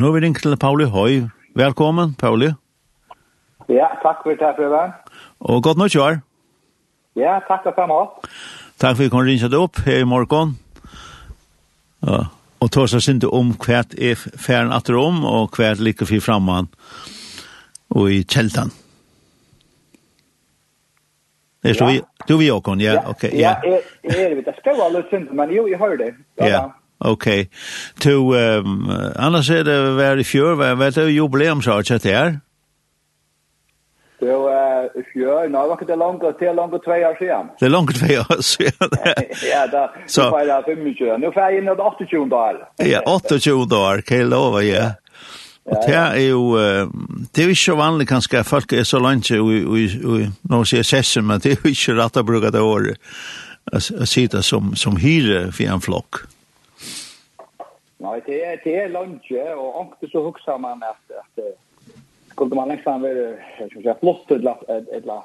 Nå har vi ringt til Pauli Høy. Velkommen, Pauli. Ja, takk for det, Frøven. Og godt nytt år. Ja, takk for det. Takk for at vi kunne ringe deg opp her i morgen. Ja, og ta seg sinte om hva er ferden atter om, og hva er like for fremman og i kjeltan. Det er så vi, du vi åkon, ja, ok. Ja, ja. ja er, er vi, det skal være litt sinte, men jo, jeg hører det. Ja, ja. Okej. To ehm annars är det väl i fjör vad vet du jubileumsarchet Det Jo, i fjör, nå var det langt, det er langt tre år siden. Det er langt tre år siden. ja, da, så var det 25 minuter. Nu får jeg inn det 28 år. Ja, 28 år, kan jeg love, ja. Og det er jo, det er jo ikke så vanlig kanskje at folk er så langt og, og, og nå sier sessen, men det er jo ikke rett å bruke det året å si det som, som hyre for en flokk. Ja. Nei, det er, det er lunch og ångte så hukser man at, at skulle man nästan vara som si, flott eller eller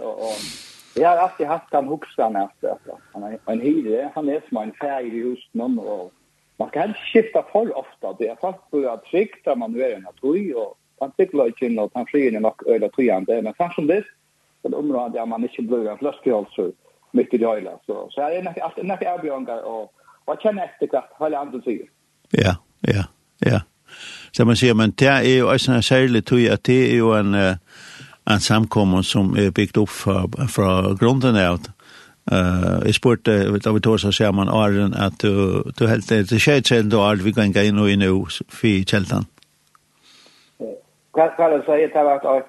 og, og jeg har alltid hatt den huxan at, at han er en hyre, han er som en ferie i husen og man ska helst skifta for ofta. Det är fast at att skikta man är en atoj och han tycker inte in att han skiner nok öla tryande men fast som det så det området där man ikke blir en flaskhalsur mycket i öla så så är det alltid när jag bjönger og jeg kjenner etter hva hele andre sier. Ja, ja, ja. Så man sier, men det er jo også en særlig tog at det er jo en, en samkommer som er bygd opp fra, fra grunden av. det. Uh, jeg spurte, da vi tog så sier man, Arjen, at du, du helt det til skjedd selv, du Arjen, vi kan gå inn og inn og fy kjeltan. Hva er det så jeg tar hvert år?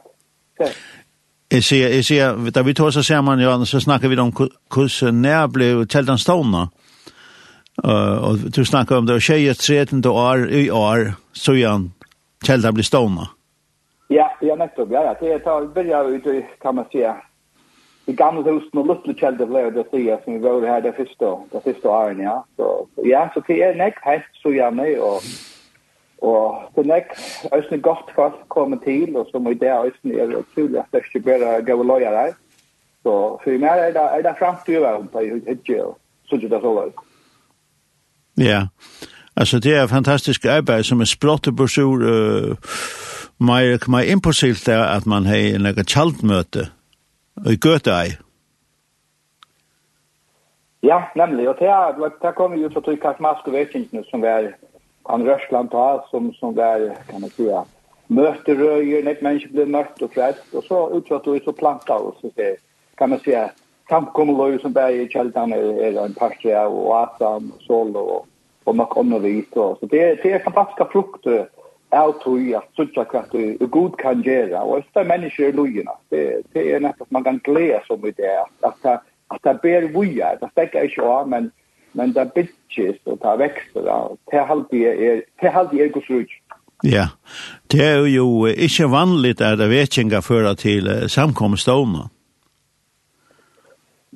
Jeg sier, da vi tog så sier man, ja, så snakker vi om hvordan nær ble kjeltan stående. Mm Uh, og du snakker om det, og tjejer 13 år i år, så igjen, kjelda blir stående. Ja, ja, nettopp, ja, ja. Det tar, begynner ut, kan man säga, i gamla husen och luttle kjelda blev det fria som vi var här det första, det första åren, ja. Så, ja, så det är näck häst så gärna, och, och det är näck, ösne gott folk kommer till, och som i det ösne är otroligt att det ska börja gå och loja där. Så för mig är det, är det framtiden, på i hudgel, så det så Ja, altså det er fantastisk arbeid som er sprått og bursur, uh, mer kommer impulsivt er at man har en egen kjaldmøte i Göteborg. Ja, nemlig, og det, er, det kommer jo så til Kasmasko-vekingene som er han Røsland ta, som, som var, kan man säga, møterøyer, nek mennesker ble mørkt og frelst, og så utsatt og så planta oss, så det, kan man säga, samkommeløy som bare i kjeldan er, er en parstri av og Asan og Sol og, og nok andre vit. Og, så det, det er fantastiske frukter av tog at suttja hva du god kan gjøre. Og det er mennesker i lujina, det, det er nettopp man kan glede som i det, at, at, at det ber vujar, det stekker ikke av, men, men det bitches og det vekster, Det er alltid er, det halvdige er gos rujt. Ja, det er jo ikke vanligt at det vekinga fører til samkomstående.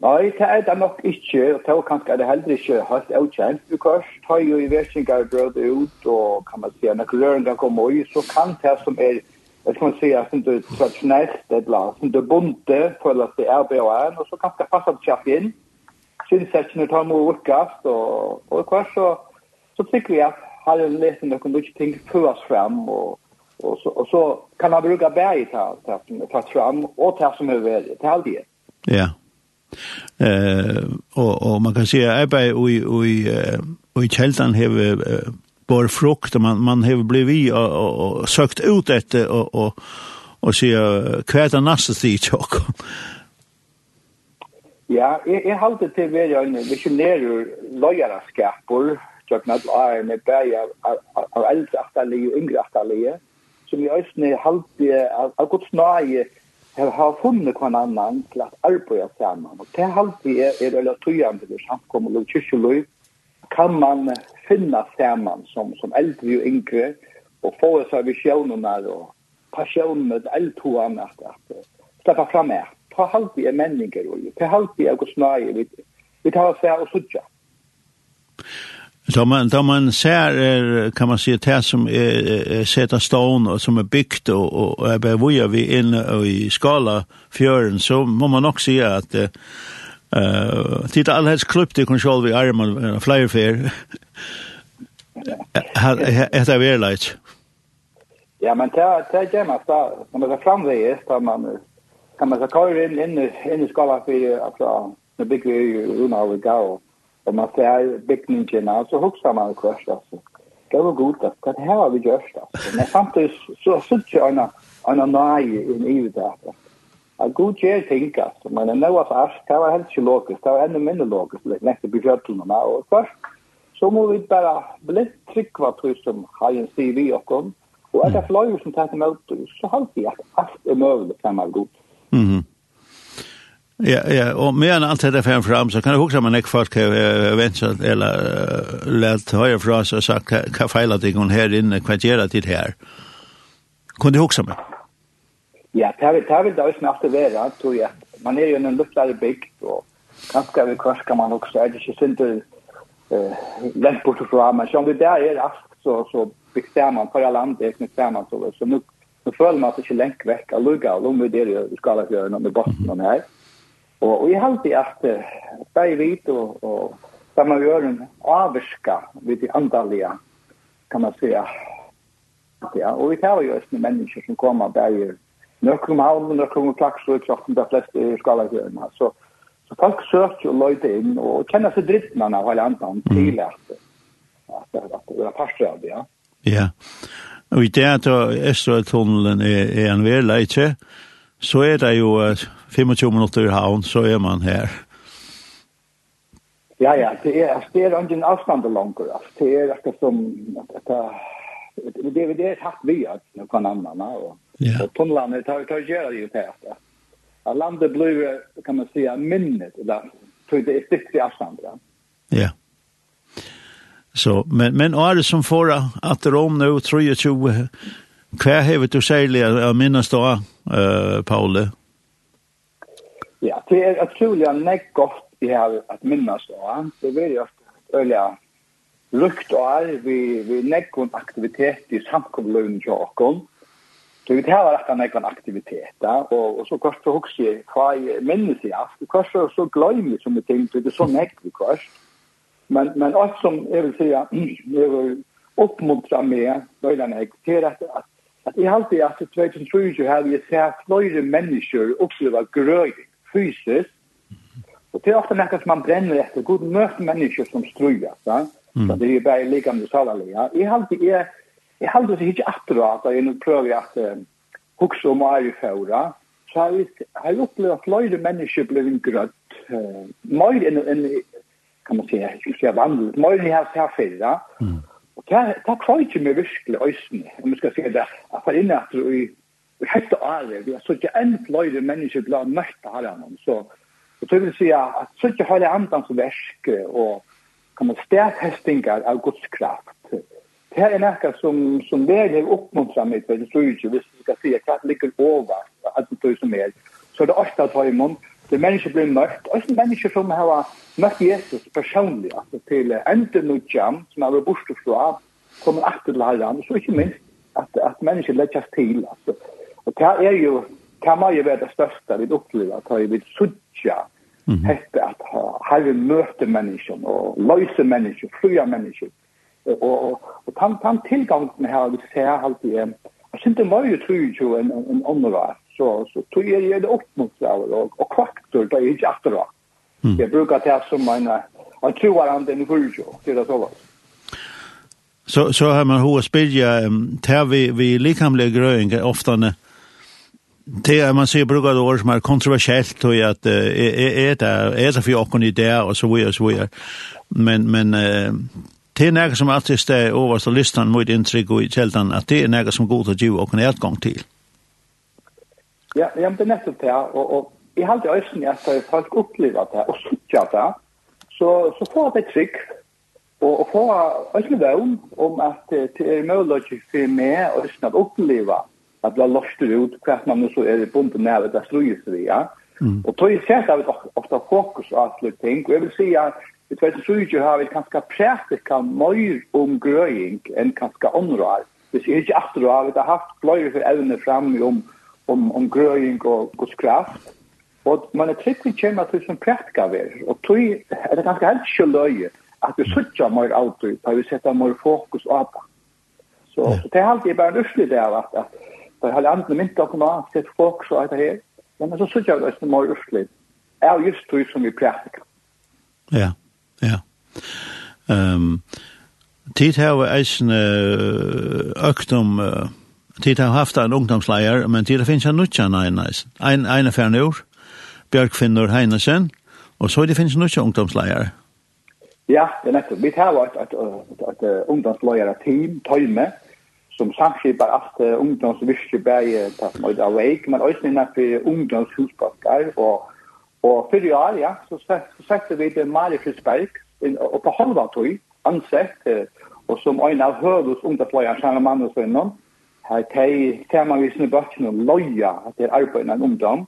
Nei, det er det nok ikke, og det er kanskje det heller ikke helt avkjent. Du kan ta jo i versingar brød ut, og kan man si, når røringer kommer i, så kan det som er, jeg skal si, at det er tradisjonelt, eller som du bonde, det er RBON, og så kan det passe på kjapp inn. Synsetsene tar mor vukkast, og, og hva så, så tykker vi at har en liten noen mye ting føres frem, og, og, så, og så kan man bruke bæg i det, det som er tatt frem, og det som er veldig, det er aldri. Ja. Yeah. Eh, och och man kan se att og i, og i, og har kjeldan uh, bor frukt, man, man har blivit og, och og søkt ut etter och och och se hva nästa tid chock. Ja, jag jag halte til å være en visionär lojala tjokken jag jeg är med bäj av, av eldre aftalige og yngre aftalige, som i østene halte av godt snarje har har funnet hver annan til at arbeide sammen. Og det alltid er, er relatøyende til samkommet og kyrkjeløy. Kan man finna sammen som, som eldre og yngre, og få seg visjonene og med til eldtoene at, at slippe fram her. Ta alltid er menninger, og ta alltid er gosnøye. Vi, vi tar oss her og sutja. Då man, då man ser, er, kan man se det som är sätta stån och som är byggt och, och, och är bevoja vi inne i skala fjörn så må man också säga att uh, titta allhets klubb i kontroll vid armen flyer fair. vi er verleit. Ja, men ta ta gemma når man er framvegis, da man kan man så kör in in i skala för altså, når big vi unna av i gav, Om man ser byggningarna så huxar man kvart alltså. Det var gott att det här har vi gjort alltså. Men samtidigt så sitter jag en en nej i i det alltså. Jag god ju ting alltså men en var oss det var helt så logiskt. Det var ännu mindre logiskt nästa budgeten och först så må vi bara bli tryggva på som har en CV och kom. Och att det flöjer som tar emot så har vi att allt är möjligt kan man gå. Mhm. Ja, ja, og medan alt dette fram fram så kan du om en ek folk har ventet, eller lært høyre fra oss og sagt hva feiler det hun her inne hva gjør det her? Kunne du huske om Ja, det vill det vill det är snart det vara tror jeg. Man er jo en lustare bygd og kanskje vi kvart kan man også, er det ikke synd til uh, lätt bort fra, men som det der er rast så så bestämmer man för landet bestämmer man så så nå, Nu føler man at det ikke lengt vekk av lukka, og nå vurderer jeg skala fjøren om i Boston her. Mm Og jeg halte at det er vidt og, og det samme gjør en avvirka vid de andalige, kan man säga. Ja, og vi tar jo også med mennesker som kommer der i nøkrum havn, nøkrum klaks og ofte de fleste er skalagjørende. Så, så folk søker jo løyde inn og kjenner seg drittene av hele andan til at, at, at, at det er parter av det, ja. Ja, og i det at Østrøytunnelen er, er en vei leitje, så er det jo 25 minutter i havn, så er man her. Ja, ja, det er, det er ikke en avstand til langt, det er ikke som, det er, det er tatt vi at noen annen. og, ja. og tunnelene tar, tar gjøre det jo til at, at landet blir, kan man si, minnet, Da, så det er stikt i avstand, ja. Ja. Så, men, men är det som får att Rom nu 23, hva har du særlig å minnes da, uh, Paule? Ja, det er utrolig nekk godt i har at minnes av. Det er jo øyelig lukt av vi, vi nekkon aktivitet i samkomløven til åkken. Så vi tar rett og nekkon aktivitet, og, og så kort så hukse jeg hva jeg minnes i alt. Kort så, så gløymer som jeg tenkte, det er så nekk vi kort. Men, men alt som jeg vil si, jeg vil oppmuntra meg, øyelig nekk, til at, at at i halte i at 2020 har vi sett flere mennesker oppleva grøyning fysiskt. Och det är ofta något som man bränner efter. God möter människor som struja. Ja? Så det är ju bara lika med salaliga. Jag har alltid, jag, jag har alltid inte att jag nu prövar att eh, huxa om varje förra. Så har jag, har jag upplevt att löjde människor blev grött. Uh, mer än, än, kan man säga, jag vandrat. Mer än jag har förra. Mm. Och det har kvar inte mig virkelig ösning. Om jag ska säga det. Att det är inne att hette alle vi har så en enn fløyre mennesker til å møte herren. Så, så jeg vil si at så ikke har det andans versk og kan man stedhestinger av Guds kraft. Det her er noe som, som vel har oppmuntret meg til, det tror ikke, hvis vi skal si at det ligger over alt det som er, så er det ofte at høy mun det er mennesker blir møtt, og det er mennesker som har møtt Jesus personlig, altså til enden og jam, som er vært bortstått fra, kommer etter til herren, og så ikke minst at, at mennesker legges til, altså, Og det er jo, det må jo være det største vi opplever, at vi vil sudja mm hette at herre møter mennesken, og løser mennesken, flyr mennesken. Og, og, og den, tan, tilgangen her, vi ser alltid, jeg synes det var jo tror en, en en åndra, så, så tror jeg er det oppmuntraver, og, og kvaktor, det er ikke atterra. Mm. Jeg bruker det som en, en troarande han den det er det så var. Så, så har man hos spyrja, um, tar vi, vi likamlige grøyninger ofta, uh, Det är man ser brukar det ord som är kontroversiellt och att är det är det för och ni där och så vidare så vidare. Men men det är något som alltid står överst på listan mot intryck och i källan att det är något som går att ge och en gång till. Ja, jag er nettopp det och och i har alltid øyne jag jeg har opplevd det och tycker det så så får det trygg, och och får øyne om om att det är möjligt för mig att ösnen uppleva at det er løst ut hva man så er i bunden med det strøyes vi, ja. Mm. Og tog i sett av ofte fokus av alle ting, og jeg vil si at i 2020 har vi kanskje prætika mer om grøying enn kanskje områd. Hvis jeg ikke aftur har vi haft bløyre for evne fram om, om, om grøying og godskraft, og man er tryggvig kjemmer til som praktika vi, og tog er det kanskje helt ikke løye at vi sutja mer autor, da vi setter mer fokus på det. Så, så det er alltid bare en urslig det av at, at Det har andre mynt av kommer sett det er folk så er det her. Men så synes jeg det er mer urslig. Er just det som vi praktiker. Ja, ja. Um, tid har vi eisen økt om... Tid har haft en ungdomsleier, men tid finnes en nødt ein en eisen. En, en er ferdig ord, Bjørk Finnur Heinesen, og så det finnes nødt ungdomsleier. Ja, det er nettopp. Vi har et, et, et, et ungdomsleier-team, tøyme, som samskipar allt uh, ungdomsvirke bæg på Møyda Awake, men også innan for ungdomshusbakkar. Og, og for i år, ja, så, så sette vi det Mari Frisberg og på halva tog, ansett, uh, og som en av høvus ungdomsløyene sammen med andre sønnen, her teg temavisene bøkken og løya at det er arbeidende en ungdom,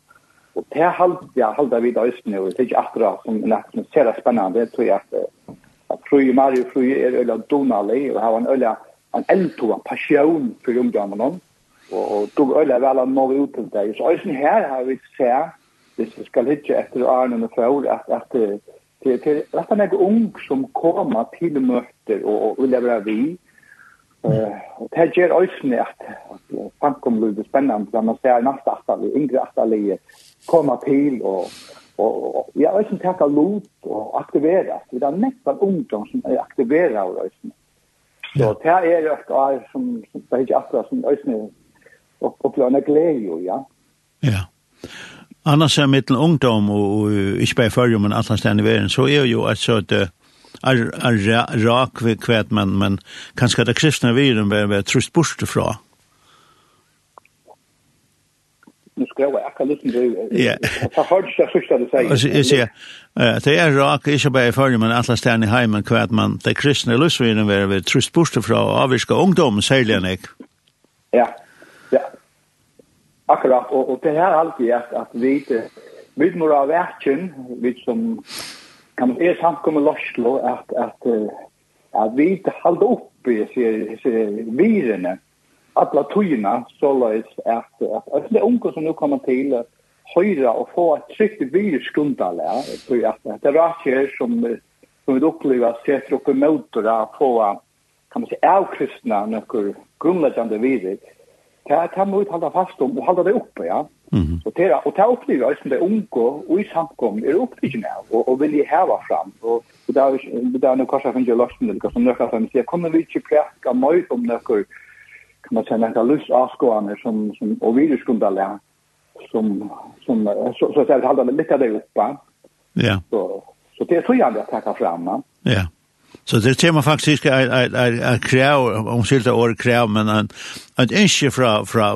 og det halda, ja, halda vi da østene, og det er ikke akkurat som nesten ser det spennende, tror jeg at, at Frøy Mari Frøy er øyla donalig, og har en øyla en eld og en passion for ungdommene, og og tog øyla vel av når ut til deg. Så også her har vi sett, hvis vi skal hitte etter Arne og Fjord, at, at det det, er rett og slett ung som kommer til møter og, og lever vi, Uh, og det gjør øyne at, at samkommet blir spennende når man ser neste aftal, yngre aftalige kommer til og, og, og ja, øyne takker lut og aktivera. Det er nettopp ungdom som er aktivera av øyne. Så det er et år som, som det er ikke akkurat som øsne opplevende glede jo, ja. Ja. Annars er mitt ungdom, og ikke bare før, men alle stedene i verden, så er jo et sånt er, er rak ved kvæt, men, men kanskje det kristne viren vil være trust bort fra nu ska jag akkurat lyssna till det. Jag har hört det första du säger. Ja, det är rak, inte bara i förr, men alla stjärn i heimen kvart man, det kristna lusvinen var vi trust bort fra avviska ungdom, särligen jag. Ja, ja. Akkurat, och, och det här alltid att, att vi vi mår av verken, vi som kan man säga samkommer losslo, att, att, att, att vi inte håller upp i viren, alla tøyna så løs at at alle unge som nu kommer til høyra og få et trygt virkundal ja så at det er som som vi opplever setter opp motor og få kan man si avkristna nokkur grundleggjande vidik det kan man uthalda fast om og halda det oppe ja Mm -hmm. det, och det upplever jag som det unga och i samkom är oppleggende av och og vil jeg heva fram. Og, og det där nu kanske noe kanskje jeg finner løsning, som nøkker som säger kommer vi inte præka mer om nøkker man sen att lust avskåande som som och vi skulle lära som som så så att hålla lite där uppe. Ja. Så så det tror jag att ta fram. Ja. Så det tema faktisk er, er, er, er krev, om skilta år krev, men en, en ønske fra, fra,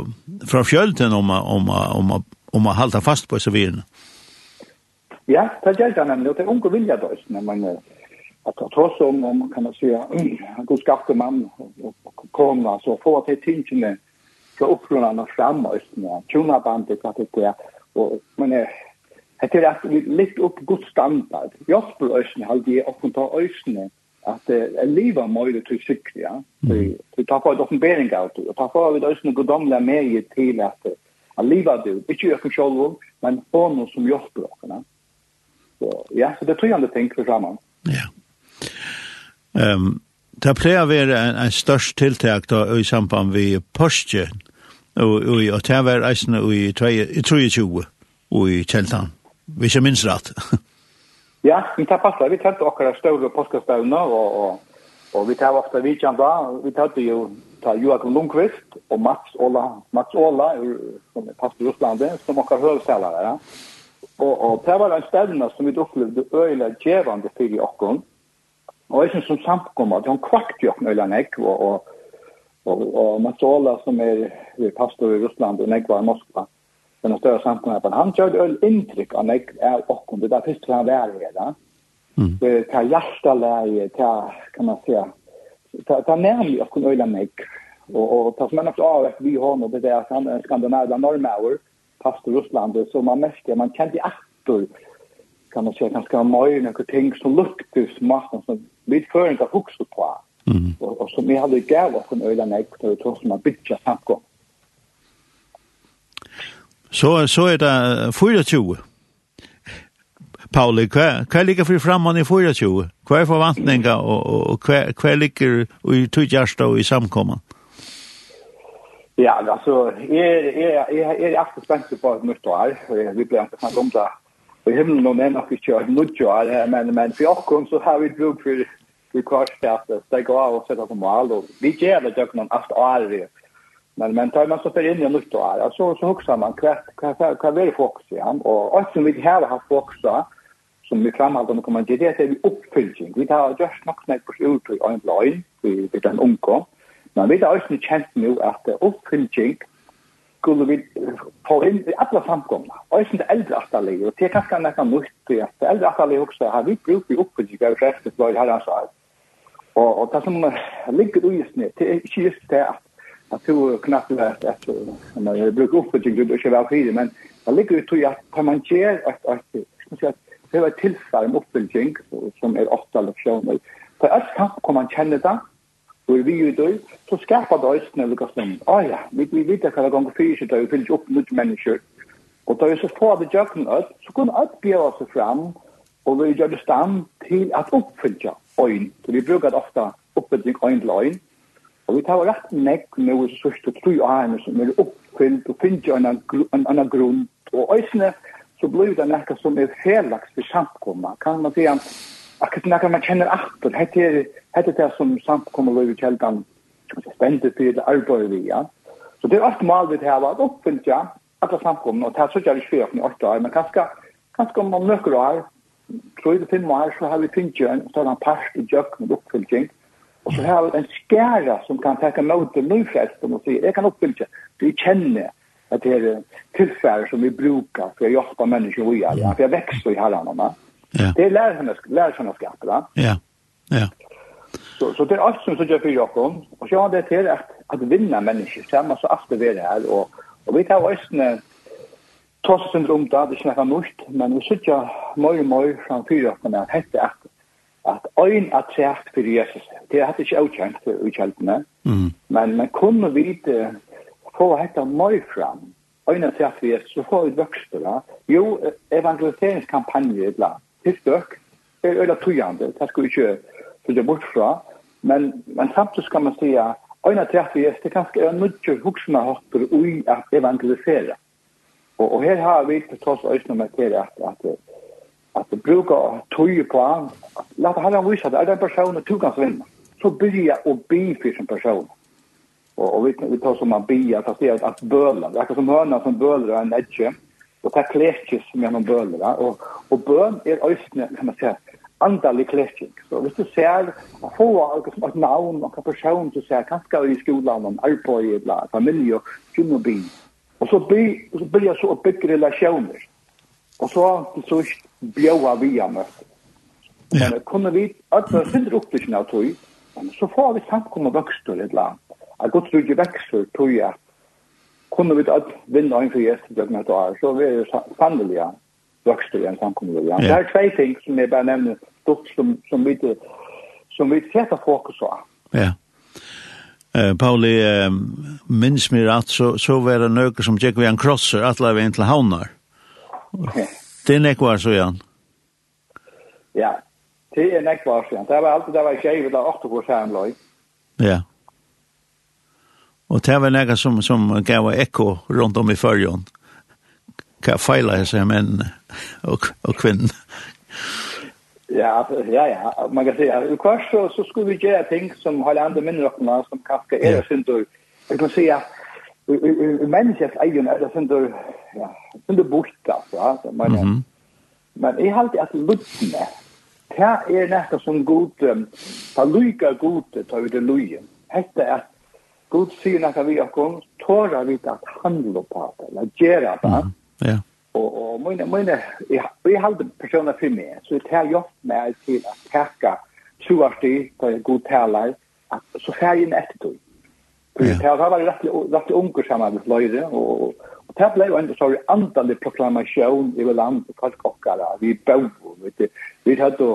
fra fjølten om, om, om, om å halda fast på så virene. Ja, det gjelder nemlig, og det er unge vilja døysene, men att ta trots om om man kan säga en god skapte man och komma så få att det tinge med så uppfrånarna framåt när tjuna bandet att det och men det är att vi lyft upp god standard. Jag spelar ösn halt det och ta ösn att en leva möjde till cykel ja. Vi tar på ett uppenbarelse ut och tar på vi ösn godomla mer till att att leva det. Inte jag kan själv men på något som jag spelar. Så ja, så det tror jag inte tänker framåt. Ja. Um, det pleier å være en, en størst tiltak da, i samband med Porsche, og, og, og det var eisen i 23 og i Kjeltan. Vi er minst rett. ja, vi tar passet. Vi tar akkurat større påskastøvner, og, og, og vi tar ofte vidtjent da. Vi tar jo ta Joakim Lundqvist og Mats Ola, Mats Ola som er pastor i Russlandet, som akkurat høvselere. Ja. Og, og det var en stevne som vi opplevde øyla djevende for i åkken. Og jeg synes som samkommer, de kvart jo ikke nøyla nek, og, og, og, og Mazzola som er pastor i Russland, og nek var i Moskva, den større samkommer, men han gjør øl inntrykk av nekk er okkom, det er først han var her, da. Mm. Det er hjertelæge, det er, kan man säga, det er nærmig okkom øyla nekk, og, og det som er nok av at vi har noe, det er at han er skandinavla normaur, pastor i Russland, så man merker, man kjent i aktor, kan man säga ganska mer några ting som luktar som maten som vi för inte hooks på. Mm. Och, och som vi hade gav oss en öla näck så det tror som att bitcha samkom. Så så är det 24. Pauli, hva, hva ligger for framman i 24? Hva er forvantninga, og, og, og hva, hva ligger i tøytjærsta og i samkomman? Ja, altså, jeg, jeg, jeg, jeg er alltid spent på et nytt år, vi ble ikke snakket om det Og himlen och nämna att jag nudjar, men, men for åkken så har vi bruk for vi kvarstår att steg av og sätta på mål og vi gjør det dock någon alt år men men tar man så för inn i nytt år så så hukser man hva, hva, hva, hva väl fokus igjen, og alt som vi har hatt fokus da, som vi framhalder med kommer det er vi oppfylling. vi tar just nok knäpp på ut i en blå vi er en ungkom men vi har også kjent nu at oppfylling, skulle vi få inn i alle samkomna, og jeg synes det eldre atallig, og det er kanskje nekka nytt til at det eldre atallig også. Har vi brukt i oppbygging av kreftet for å herrens arv. Og, og det som ligger i snitt, det er ikke just det at at du knapt vet at når jeg bruker oppbygging, du er ikke vel fire, men det ligger ut i at kan man gjør at, at, at det er et tilfell om oppbygging som er åtta eller fjoner, for alt kan man kjenne det, hvor vi er døy, så skapar det øyne lukka stund. Å ja, vi, vi vet hva det ganger fyrir seg vi fyllt opp mot mennesker. Og da vi så får det jøkken ut, så kunne alt bjøra seg fram, og vi gjør det stand til at oppfyllja øyn. Så vi brukar ofta oppfylling øyn til øyn. Og vi tar rett nekk med oss sørste tru øyne som er oppfyllt og finner en annen grunn. Og øyne så blir det nekka som er felaks for samkomma. Kan man si at akkurat när man känner att det är det det som samt kommer att i källan så ständer för det arbete vi ja. Så det er alt mal vi har varit uppfyllt ja at det samkommer, og det här så jag är i åtta år men kanske kanske om man nøkker år så är det fem år så har vi finns ju en sådan past i jök med uppfyllning og så har vi en skæra som kan ta emot en nyfästen og säga jeg kan uppfylla det jag känner att det er tillfälle som vi brukar for å hjälpa människor i alla for jeg växer i herrarna Ja. Det är lär henne lär henne skatter va? Ja. Ja. Så så det är allt som så gör för Jakob och så har det till att att vinna människor samma så efter det här och och vi tar ösnen tossen om där det snackar mest men vi sitter mer och mer från framför oss men hette att att ein att särskilt för Jesus. Det hade inte outchant för utkällna. Mm. Men man kunde vite få hetta mer fram. Ein att särskilt för Jesus så får vi växta. Jo evangeliseringskampanje ibland tiltøk er øyla tøyande, det skal vi ikke fylde bort fra, men, men samtidig skal man sige at øyna trettig er det ganske en nødgjør hoksna hopper ui at evangelisere. Og, og her har vi til tross øyne med til at, at, at, at bruka tøye på han, la det herren vise at er den personen du kan svinne, så byrja å bi for sin person. Og, og vi, vi tar som man bi, at det er at bøler, det er ikke som høna som bøler en edge, Og det er klekjes mellom bøler. Og, og bøn er øyne, kan man si, andalig klekking. Så hvis du ser få som et navn, og noen person du ser, kanskje i skolen, om arbeid, eller familie, kvinneby. Og så, by, så blir jeg så å bygge relasjoner. Og så til sørst bjøa vi av møte. Men ja. kunne vi, at det finner opp opplysen av tog, så får vi samkommet vøkster i et annet. Jeg godt tror ikke vekster, tror jeg, at kunne vi alt vinne en for gjesten til dette år, så vi er sannelig vokster i en samkommende. Ja. Det er tvei ting som jeg bare nevner, som, som vi som vi setter fokus på. Ja. Eh Pauli eh, minns mig att så så var det nöker som gick vi en crosser att lägga in till haunar. Okay. Det är nekvar så igen. Ja. Det är nekvar så igen. Det var alltid det var tjejer där 8 år sedan, loj. Ja. Og det var noe som, som gav ekko rundt om i førjon. Hva feila sig seg menn og, og? Ja, ja, ja. Man kan säga, i kvart så, så skulle vi göra ting som har andra minnrockna som kanske är yeah. synder. Jag kan säga, människans egen är synder, ja, synder bort alltså. Ja. Men, mm -hmm. men jag har alltid att luttne. Det är nästan som god, ta lyka god, ta ut det lujen. Hette att Gud sier nekka vi okkom, tåra vi at handla på det, eller gjera det. Ja. Og, og mine, mine, jeg, jeg halde personer for meg, så jeg tar jobb meg til at teka troartig, da jeg god talar, at så fer jeg inn etter tog. For jeg tar var rett unge sammen med fløyre, og, og det ble jo enda så andalig proklamasjon i land, og kalkokkara, vi bøv, vi hadde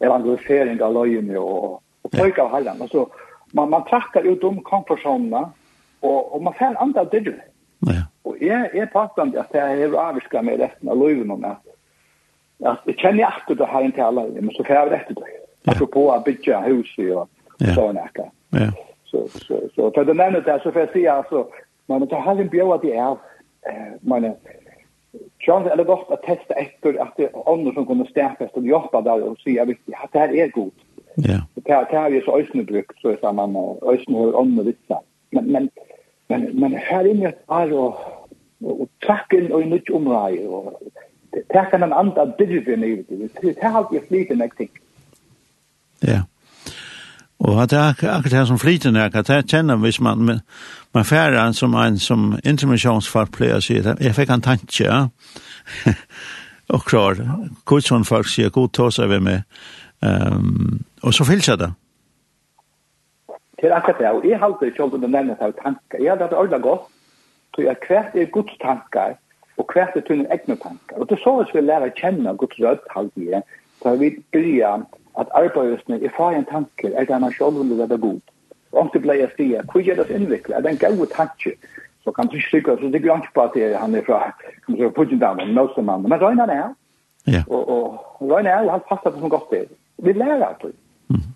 evangelisering av løyene, og, og, og, og, og, og, og, og, man, man trakkar ut om konklusjonerna, og, og man får en andre dyrre. Ja. Og jeg, jeg påstand at jeg har avviska meg resten av løyven om at, at jeg kjenner ikke akkurat det her en tala, men så får jeg rett til det. Ja. Apropos å bygge huset og ja. sånn ekka. Ja. Så, så, så, for det nevnet det, så får jeg si, altså, man tar har en bjør at jeg er, man er, Sjøen er det godt å teste etter at det er andre som kommer stäpa og hjelpe jobba og och säga viktigt det her er godt. Ja det det har ju så ösnö brukt så samman och ösnö och andra vissa. Men men men men här inne är och och tacken och nytt omrai och det kan en anda digit i det. Det har alltid flit en ting. Ja. Og at det er akkurat det som flyter nær, at det kjenner hvis man, man, man færer en som en som intermisjonsfolk pleier å si, jeg fikk en tanke, ja. og klar, hvordan folk sier, god tås vi med, Um, og så fylser det. Det er akkurat det, og jeg halte ikke om du nevner seg tanker. Jeg hadde det ordentlig godt, så jeg hvert er Guds tanker, og hvert er tunne egne tanker. Og det er så hvis vi lærer å kjenne Guds rødt halvdige, i det, så vi begynner at arbeidsene er far en tanker, er det han selv vil være god. Og om det ble jeg sier, hvor gjør det innviklet? Er det en god tanke? Så kan du ikke sikkert, så det er ikke på at han er fra, kan du si, Putindamen, Nåsemannen, men røyner er. Ja. Og, og røyner er, og han passer på som godt det. Vi lærer det. Mm.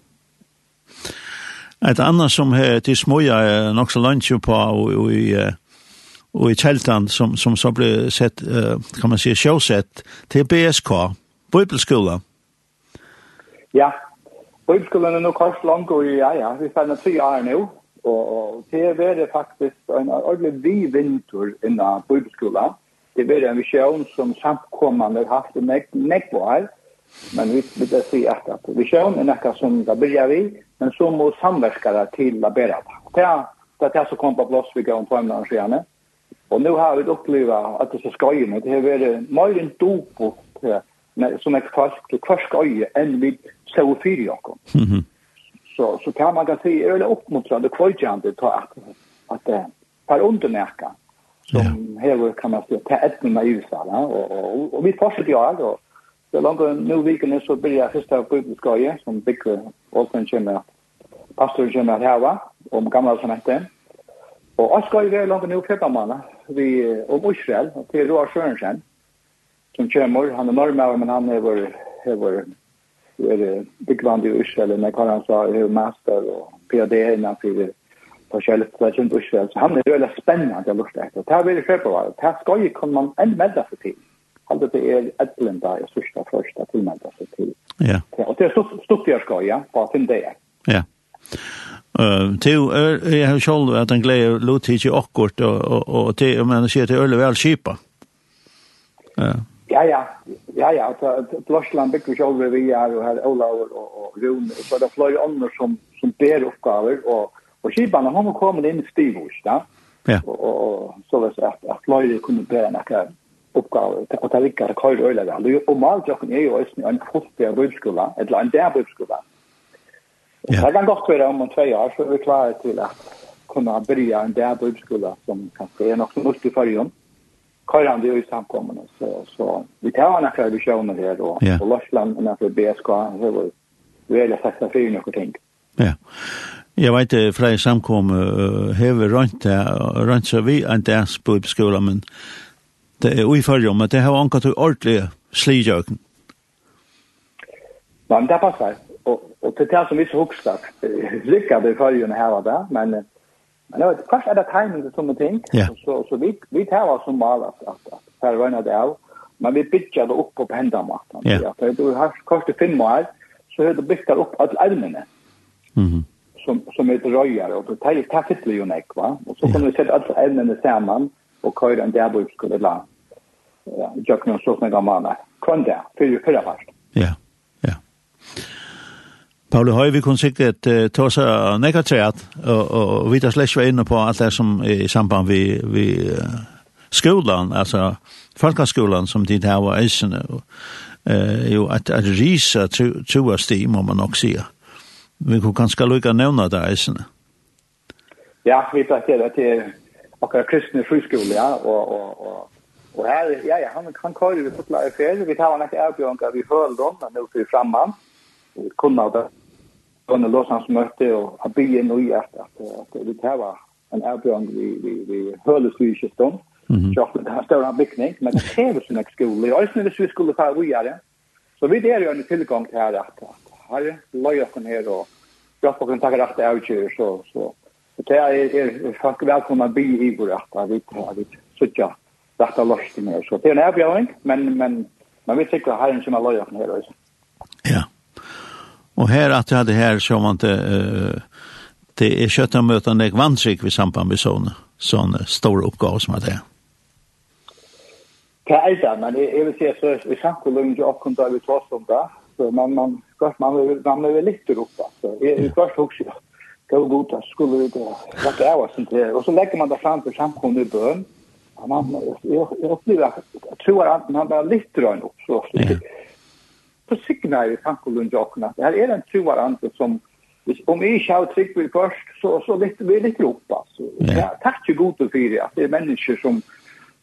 Et annet som er til småja er nok så langt på og, i og i Kjeltan som, som så ble sett, kan man si, sjåsett til BSK, Bibelskolen. Ja, Bibelskolen er nok kors langt og ja, ja, vi fann tre år nå, og, og det er det faktisk en ordentlig vi vinter innan Bibelskolen. Det er en visjon som samkommende har haft i på her, Men vi vill säga att provision är något som det börjar vi, men så må samverkare till att bära det. Det är det som kom på plats vi går om på ämnen senare. Och nu har vi upplevt att det är så skojande. Det har varit mer än dopot som är fast till kvar skoje än vid så fyra jakom. Så, så kan man kan säga, är det uppmuntrande kvajande att, att, det per undermärka som ja. här kan man säga, ta ett med mig i USA. Och, och, och, vi fortsätter jag, och Det är långt nu vikene så blir jeg første av bibelskolan som bygger Olsen kommer. Pastor kommer här va om gamla semester. Och jag ska ju være langt nu fjärde månader vi om Israel til Roar Sørensen, som kommer han er norrmän men han er vår er vår är byggvand i Israel men när han sa er master och PhD innan för på självt där Israel så han är väldigt spännande jag lust efter. Det er veldig det själva. Det skal ska ju komma en medda för tid. Alltså det är ett blenda jag första första tillmälda sig till. Ja. Och det är stort stort jag ska ja på fem dagar. Ja. Eh till jag har själv att en glädje låt hit i akkort och och till men ser till öle väl skipa. Ja. Ja ja. Ja ja, att Blåsland bygger själv vi är och här Ola och och Ron och så där flöj andra som som ber uppgifter och och skiparna har kommit in i stivhus, ja. Ja. Och så vet jag att flöj kunde bära några uppgave och ta lika det kör öla där. Och mal jag kan ju också en fullständig bibelskola eller en där bibelskola. Ja. Det kan gott vara om två år så är vi klara till att kunna börja en där bibelskola som kanske är något nytt i förrjun. Körande i samkommande så så vi tar några visioner här då och Larsland och för BSK hur vi vill satsa för något ting. Ja. Jeg vet det fra i samkom hever rundt det, rundt så vi en der på men det er uifølge, men det har anka til ordentlig slijøkken. Ja, men det passer. Og, og til det som vi så hukster, lykker det i følgene her og der, men, men jeg vet, kanskje er det timing til sånne ting, ja. så, så vi, vi tar oss som mal at, at, at her røyner det av, men vi bygger det opp på hendamaten. Ja. Ja, for du har kanskje fem år, så har du bygger opp alle armene. Mm -hmm som som är röjar och det tar ju kaffet ju näck va och så kommer vi sätta alla ämnen samman och köra en där bort skulle la tjøkken og slått meg av. Kvann det, for jo fyrre fast. Ja, ja. Paul Høy, vi kunne sikkert uh, ta oss av nekkertreat, og, og vi tar slett inne på alt det som er i samband vi, vi uh, skolan, altså folkaskolan som de tar var eisene, og uh, jo at at risa trua sti må man nok se. Vi kunne kanskje lukka nevna det eisene. Ja, vi tar til det til akkurat kristne friskole, ja, og, og, og Och här, ja, ja, han kan köra vi fotla i fel. Vi tar han ett erbjörnka vi höll dem, men nu till framman. Vi kunde ha det. Under Låsans möte och han bygger en ny att, att, att vi tar en erbjörnka vi, vi, vi höll oss i kistan. Mm -hmm. Det här står en byggning, men det kräver sin skola. Jag är snäll vi skulle ta vi vidare. Så vi är ju en tillgång till här att, att här löjer oss här och jag kan ta rätt avgör så, så. Det här är, är, är, är, är, är, är, är, är, vi är, är, rätta lösningar så det är en avgörning men men man vet inte hur en som har löjat här alltså. Ja. Och här att du hade här så man inte Uh, det är skötta möten en vantsik vid samband med sån sån stor uppgåva som att det. Det är det men jag vill säga så vi kan kolla om jag kan ta vi två om det. så man man gott man man, man vill lite upp Så Jag är först också gå god att skulle vi det lägga av oss inte och så lägger man det fram för samkomna i bön. Mm han jag upplever att jag tror att han bara lyfter honom upp så ofta. Så signar i tankolund jag att det här är en trovarande som om jag inte har trygg vid först så, så lyfter vi lite upp. Alltså. Ja, tack till god för det att det är människor som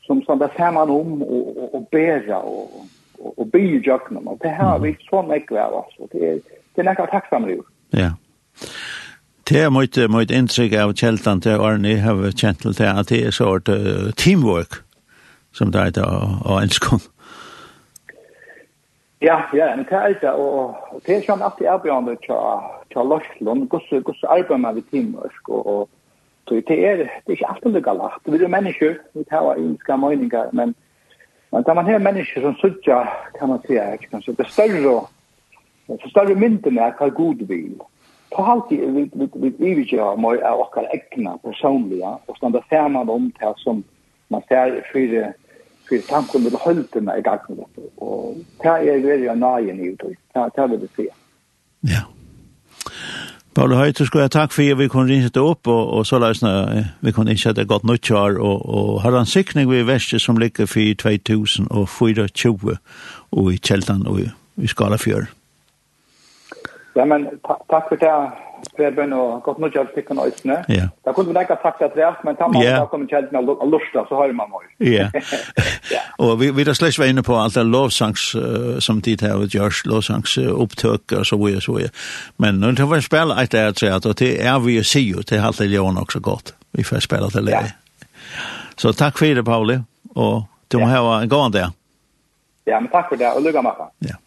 som stannar samman om och, och, bära och, och, och byr jag. Och det här har vi så mycket av. Alltså. Det är, det är näka tacksamma det. Ja. Det er mye, mye inntrykk av kjeltan til Arne, jeg har kjent til det, at det er sort uh, teamwork, som det er å ønske om. Ja, ja, men det er det, og, det er sånn alltid avgjørende til Lorslund, hvordan arbeider man ved teamwork, og, og Så det er, det er ikke alltid lykka lagt. Vi er mennesker, vi tar egenska meninger, men, men da man har mennesker som sutja, kan man sige, kan man sige, det større, det større mynden er hva god vil på halvt vi vi vi vi gör mer av och kalla egna personliga och stanna samman om det som man ser för för tanken med hållten i gången och det er väldigt nöjen ut och det tar vi det. Ja. Paul Høyter, skal jeg takk for at vi kunne rinse det opp, og, og så løsne vi kunne ikke det godt nytt år, og, og har en sikning ved Vestje som ligger for 2024 og i Kjeltan og i Skalafjør. Ja, men takk for det, Preben, og godt nok hjelp noe nøysene. Ja. Da kunne vi ikke ha sagt det er, men tar man yeah. kommer kjelden av lorsta, så har man mye. Ja. ja. Og vi, vi er slett inne på alt det lovsangs uh, som tid her, og gjørs lovsangsopptøk, og så videre, så videre. Men når det var spille et er tre, og det er vi jo sier, det er alt det gjør nok så godt. Vi får spille til det. Ja. Så takk for det, Pauli, og du må ja. ha en god dag. Ja, men takk for det, og lykke med Ja.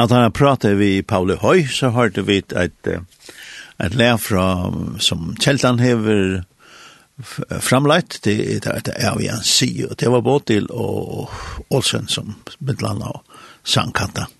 at han pratet vi Pauli Høy, så hørte vi et, et lær fra, som Kjeltan hever framleit, det, det, det er vi en si, og det var Båtil og Olsen som bedlandet og sangkanta.